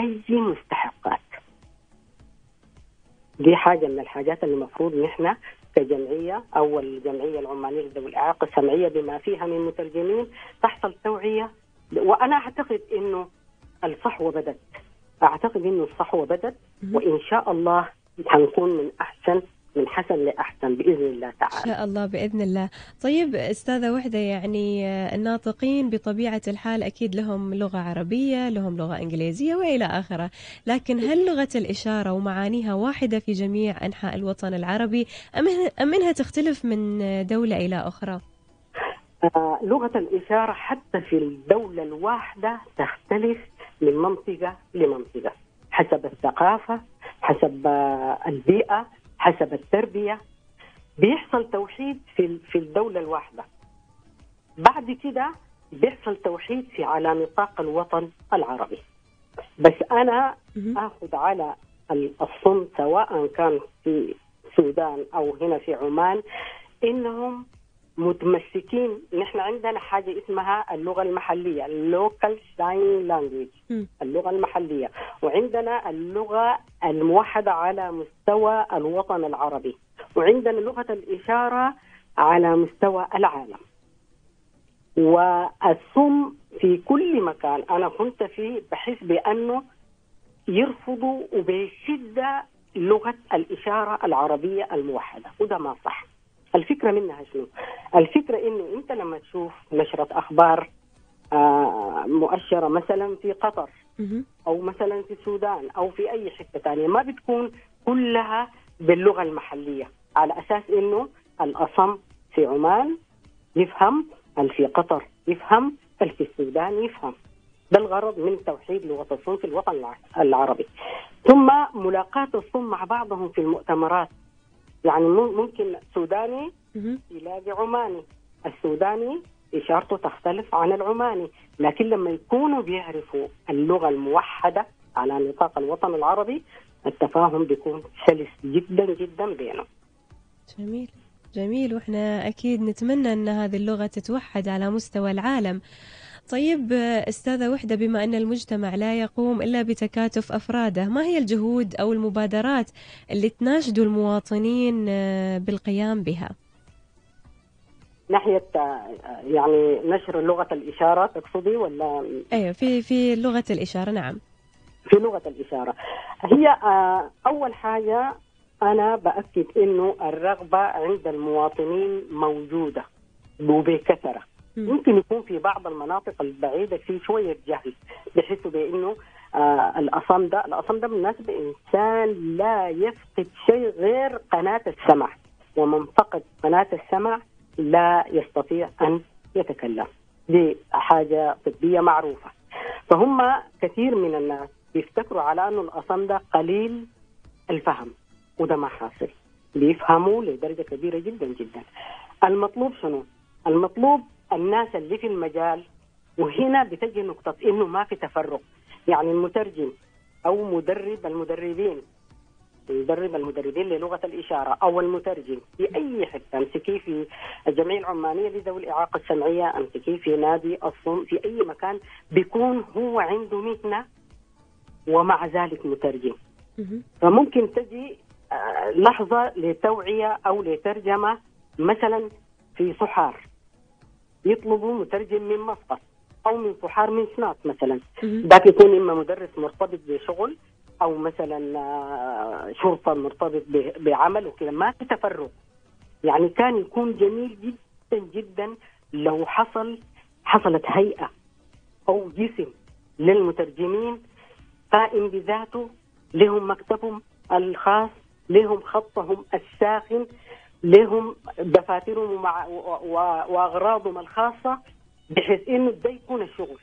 أي مستحقات. دي حاجة من الحاجات اللي المفروض نحن كجمعية أو الجمعيه العمانية لذوي الإعاقة السمعيه بما فيها من مترجمين تحصل توعية. وأنا أعتقد إنه الصحوة بدت. أعتقد إنه الصحوة بدت وإن شاء الله حنكون من أحسن من حسن لأحسن بإذن الله تعالى. ان شاء الله بإذن الله. طيب أستاذة وحدة يعني الناطقين بطبيعة الحال أكيد لهم لغة عربية، لهم لغة إنجليزية وإلى آخره، لكن هل لغة الإشارة ومعانيها واحدة في جميع أنحاء الوطن العربي أم انها تختلف من دولة إلى أخرى؟ آه لغة الإشارة حتى في الدولة الواحدة تختلف من منطقة لمنطقة حسب الثقافة، حسب البيئة، حسب التربية بيحصل توحيد في في الدولة الواحدة. بعد كده بيحصل توحيد في على نطاق الوطن العربي. بس أنا آخذ على الصم سواء كان في السودان أو هنا في عمان إنهم متمسكين. نحن عندنا حاجة اسمها اللغة المحلية ال local sign language اللغة المحلية. وعندنا اللغة الموحدة على مستوى الوطن العربي وعندنا لغة الإشارة على مستوى العالم. والصم في كل مكان أنا كنت فيه بحس بأنه يرفضوا وبشده لغة الإشارة العربية الموحدة وده ما صح. الفكرة منها شنو؟ الفكرة إنه أنت لما تشوف نشرة أخبار آه مؤشرة مثلا في قطر أو مثلا في السودان أو في أي حتة ثانية ما بتكون كلها باللغة المحلية على أساس إنه الأصم في عمان يفهم اللي في قطر يفهم اللي في السودان يفهم. ده الغرض من توحيد لغة الصم في الوطن العربي. ثم ملاقاة الصم مع بعضهم في المؤتمرات. يعني ممكن سوداني يلاقي عماني. السوداني إشارته تختلف عن العماني لكن لما يكونوا بيعرفوا اللغة الموحدة على نطاق الوطن العربي التفاهم بيكون سلس جدا جدا بينهم. جميل. جميل. وإحنا أكيد نتمنى إن هذه اللغة تتوحد على مستوى العالم. طيب أستاذة وحدة بما أن المجتمع لا يقوم إلا بتكاتف أفراده ما هي الجهود أو المبادرات اللي تناشدوا المواطنين بالقيام بها؟ ناحية يعني نشر لغة الإشارة تقصدي ولا؟ أيوه في في لغة الإشارة نعم. في لغة الإشارة. هي أول حاجة أنا بأكد إنه الرغبة عند المواطنين موجودة وبكثره ممكن يكون في بعض المناطق البعيدة في شوية جهل بحسوا بإنه آه الأصم ده الأصم ده بالمناسبة إنسان لا يفقد شيء غير قناة السمع. ومن فقد قناة السمع لا يستطيع أن يتكلم. دي حاجة طبية معروفة. فهم كثير من الناس بيفتكروا على أنه الأصم ده قليل الفهم وده ما حاصل. بيفهموا لدرجة كبيرة جدا جدا. المطلوب شنو؟ المطلوب الناس اللي في المجال وهنا بتجي نقطة إنه ما في تفرق. يعني المترجم أو مدرب المدربين مدرب المدربين للغة الإشارة أو المترجم في أي حتة أمسكيه في الجمعية العمانية لذوي الإعاقة السمعية أمسكيه في نادي الصم في أي مكان بيكون هو عنده مهنة ومع ذلك مترجم. فممكن تجي لحظة لتوعية أو لترجمة مثلا في صحار يطلبوا مترجم من مسقط أو من صحار من سنات مثلا. ذاك يكون إما مدرس مرتبط بشغل أو مثلا شرطة مرتبط بعمل وكذا. ما في تفرق. يعني كان يكون جميل جدا جدا لو حصل حصلت هيئة أو جسم للمترجمين قائم بذاته لهم مكتبهم الخاص لهم خطهم الساخن. لهم دفاترهم ومع وأغراضهم الخاصة بحيث إنه ده يكون الشغل.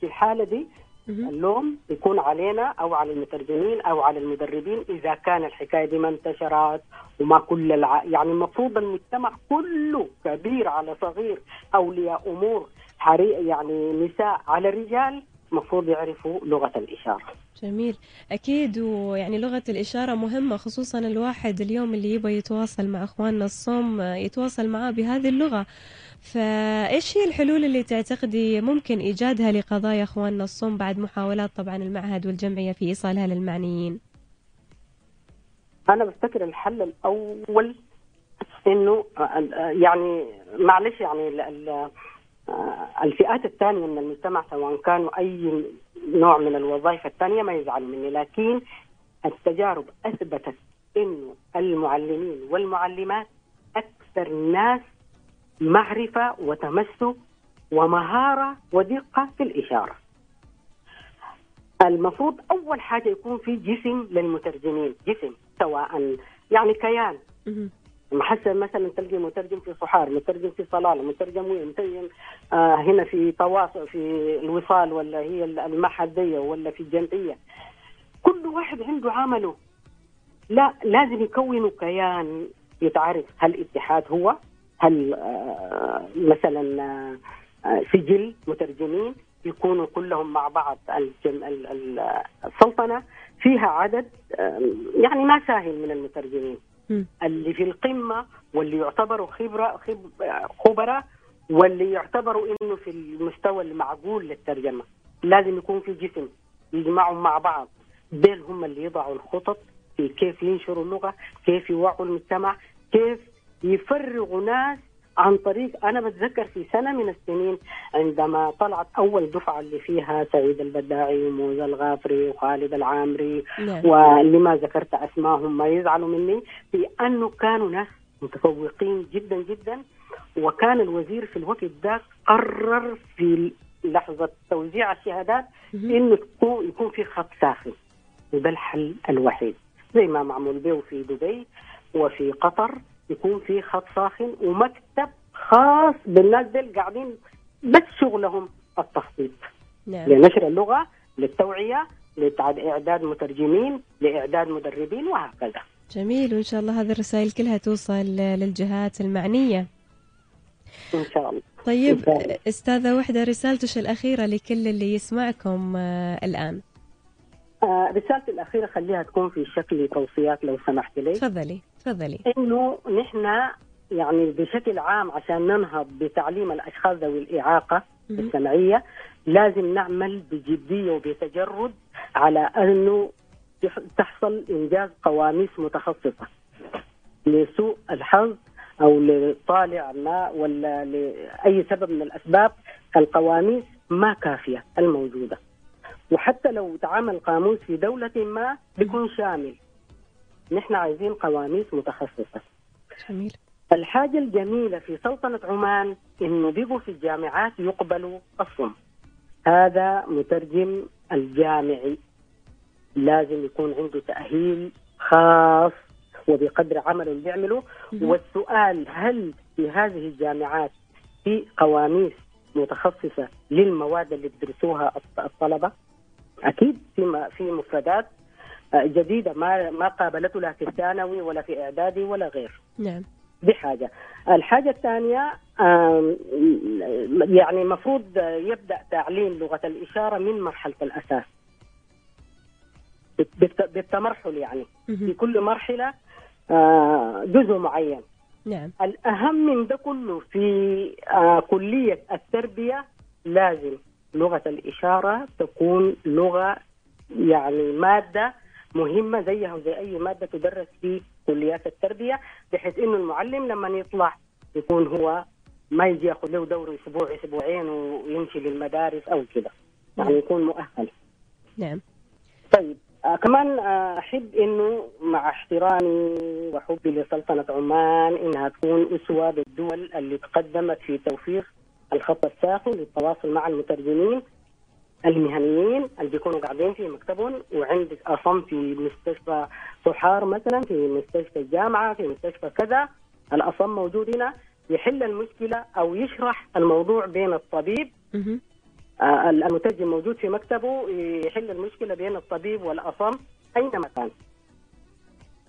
في الحالة دي اللوم يكون علينا أو على المترجمين أو على المدربين إذا كان الحكاية دي ما انتشرت وما كل الع... يعني المفروض المجتمع كله كبير على صغير أولياء أمور حري... يعني نساء على رجال المفروض يعرفوا لغة الإشارة. جميل. أكيد ويعني لغة الإشارة مهمة خصوصا الواحد اليوم اللي يبغى يتواصل مع أخواننا الصم يتواصل معاه بهذه اللغة. فإيش هي الحلول اللي تعتقدي ممكن إيجادها لقضايا إخواننا الصم بعد محاولات طبعا المعهد والجمعية في إيصالها للمعنيين؟ أنا بفتكر الحل الأول إنه يعني معلش يعني ال- ال- الفئات الثانية من المجتمع سواء كانوا أي نوع من الوظائف الثانية ما يزعلوا مني لكن التجارب أثبتت إنه المعلمين والمعلمات أكثر ناس معرفة وتمسك ومهارة ودقة في الإشارة. المفروض أول حاجة يكون في جسم للمترجمين، جسم سواء يعني كيان. محسن مثلا تلقي مترجم في صحار مترجم في صلالة مترجم وين؟ مترجم آه هنا في تواصل في الوصال ولا هي المحدية ولا في الجمعية. كل واحد عنده عمله. لا لازم يكونوا كيان يتعرف هل اتحاد هو هل آه مثلا آه سجل مترجمين يكونوا كلهم مع بعض الجم... ال- ال- السلطنة. فيها عدد آه، يعني ما ساهل من المترجمين. اللي في القمة واللي يعتبروا خبرة خب... خبراء واللي يعتبروا إنه في المستوى المعقول للترجمة. لازم يكون في جسم يجمعهم مع بعض. ديل هم اللي يضعوا الخطط في كيف ينشروا اللغة كيف يوعوا المجتمع كيف يفرغوا ناس عن طريق أنا بتذكر في سنة من السنين عندما طلعت أول دفعة اللي فيها سعيد البداعي وموزة الغافري وخالد العامري نعم. واللي ما ذكرت اسمائهم ما يزعلوا مني في أنه كانوا ناس متفوقين جدا جدا. وكان الوزير في الوقت ده قرر في لحظة توزيع الشهادات. إنه يكون في خط ساخن وده الحل الوحيد زي ما معمول به في دبي وفي قطر. يكون في خط ساخن ومكتب خاص بالناس دول قاعدين بس شغلهم التخطيط. نعم. لنشر اللغة للتوعية لاعداد مترجمين لإعداد مدربين وهكذا. جميل وإن شاء الله هذه الرسائل كلها توصل للجهات المعنية. إن شاء الله. طيب إن شاء الله. أستاذة وحدة رسالتش الأخيرة لكل اللي يسمعكم آه، الآن. آه رسالتي الأخيرة خليها تكون في شكل توصيات لو سمحت لي. تفضلي. تفضلي. إنه نحن يعني بشكل عام عشان ننهض بتعليم الأشخاص ذوي الإعاقة. السمعية لازم نعمل بجدية وبتجرد على أنه تح- تحصل إنجاز قواميس متخصصة لسوء الحظ أو لطالع ما ولا لأي سبب من الأسباب القواميس ما كافية الموجودة. وحتى لو تعامل قاموس في دولة ما بيكون شامل. نحن عايزين قواميس متخصصة. جميل. الحاجة الجميلة في سلطنة عمان إنه بيجوا في الجامعات يقبلوا الصم. هذا مترجم الجامعي. لازم يكون عنده تأهيل خاص وبقدر عمله اللي بيعمله. والسؤال هل في هذه الجامعات في قواميس متخصصة للمواد اللي بيدرسوها الط- الطلبة؟ أكيد في في مفردات جديدة ما ما قابلته لا في الثانوي ولا في إعدادي ولا غير. نعم. دي حاجة الحاجة الثانية آم، يعني المفروض يبدأ تعليم لغة الإشارة من مرحلة الأساس. بالت- بالتمرحل يعني. في. كل مرحلة آه، جزء معين. نعم. الأهم من ده كله في آه، كلية التربية لازم لغة الإشارة تكون لغة يعني مادة مهمة زيها وزي أي مادة تدرس في كليات التربية بحيث إنه المعلم لما يطلع يكون هو ما يجي ياخذ له دورة أسبوع أسبوعين ويمشي للمدارس أو كده. يعني يكون مؤهل. نعم. طيب آه كمان آه أحب إنه مع احترامي وحبي لسلطنة عمان إنها تكون أسوة بالدول اللي تقدمت في توفير الخط الساخن للتواصل مع المترجمين. المهنيين اللي بيكونوا قاعدين في مكتبهم وعندك اصم في مستشفى صحار مثلا في مستشفى الجامعة في مستشفى كذا الاصم موجود هنا يحل المشكلة أو يشرح الموضوع بين الطبيب. آه، المترجم موجود في مكتبه يحل المشكلة بين الطبيب والاصم أينما كان.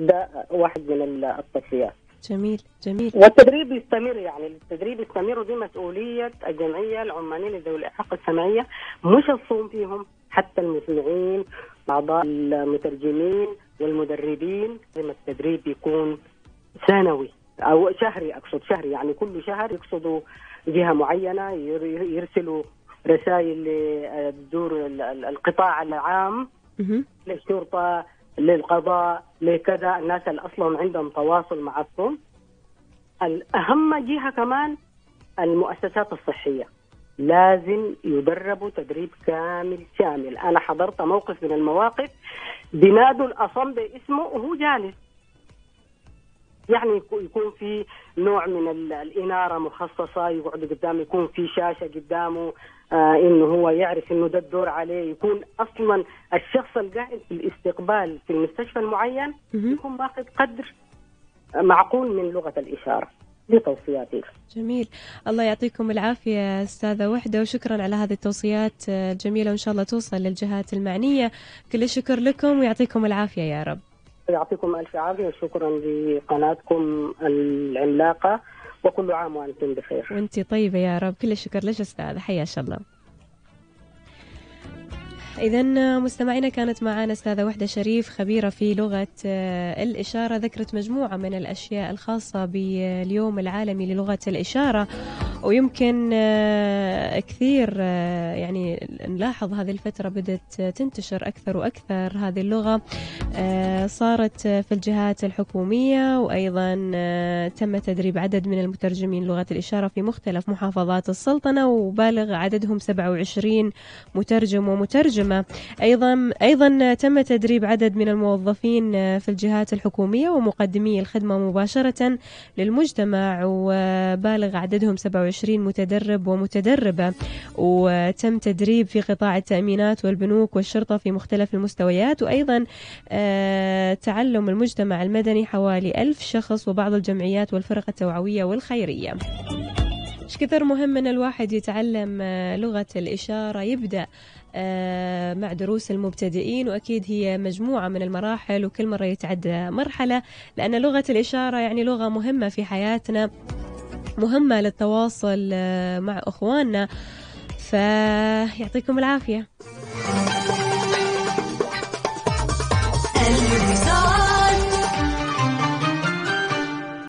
ده واحد من ال- التصفيات. جميل جميل. والتدريب يستمر يعني التدريب يستمر ودي مسؤولية الجمعية العمانيه لذوي الإعاقة السمعية مش الصوم فيهم حتى المسمعين اعضاء المترجمين والمدربين. لازم التدريب يكون سنوي أو شهري أقصد شهري يعني كل شهر يقصدوا جهة معينة يرسلوا رسائل للدور القطاع العام للشرطة للقضاء لكذا الناس اللي أصلا عندهم تواصل مع الصم الأهم جهة كمان المؤسسات الصحية. لازم يدربوا تدريب كامل شامل. أنا حضرت موقف من المواقف. بنادوا الأصم باسمه وهو جالس. يعني يكون في نوع من الإنارة مخصصة يقعد قدامه يكون في شاشة قدامه آه إنه هو يعرف إنه ده الدور عليه. يكون أصلا الشخص القاعد في الاستقبال في المستشفى المعين يكون ماخذ قدر معقول من لغة الإشارة دي توصياتي جميل. الله يعطيكم العافية أستاذة وحدة وشكرا على هذه التوصيات الجميلة وإن شاء الله توصل للجهات المعنية. كل الشكر لكم ويعطيكم العافية يا رب. يعطيكم ألف عافية وشكرا لقناتكم العملاقة وكل عام وأنتم بخير. وأنت طيبة يا رب. كل الشكر لك أستاذة. حياك الله. إذا مستمعينا كانت معنا أستاذة وحدة شريف خبيرة في لغة الإشارة. ذكرت مجموعة من الأشياء الخاصة باليوم العالمي للغة الإشارة. ويمكن كثير يعني نلاحظ هذه الفترة بدأت تنتشر أكثر وأكثر هذه اللغة صارت في الجهات الحكومية وأيضا تم تدريب عدد من المترجمين لغة الإشارة في مختلف محافظات السلطنة وبالغ عددهم 27 مترجم ومترجمة. أيضا أيضا تم تدريب عدد من الموظفين في الجهات الحكومية ومقدمي الخدمة مباشرة للمجتمع وبالغ عددهم 27 متدرب ومتدربة وتم تدريب في قطاع التأمينات والبنوك والشرطة في مختلف المستويات وأيضا تعلم المجتمع المدني حوالي ألف شخص وبعض الجمعيات والفرق التوعوية والخيرية. إيش كثر مهم إن الواحد يتعلم لغة الإشارة؟ يبدأ مع دروس المبتدئين وأكيد هي مجموعة من المراحل وكل مرة يتعدى مرحلة لأن لغة الإشارة يعني لغة مهمة في حياتنا. مهمة للتواصل مع إخواننا. فيعطيكم العافية.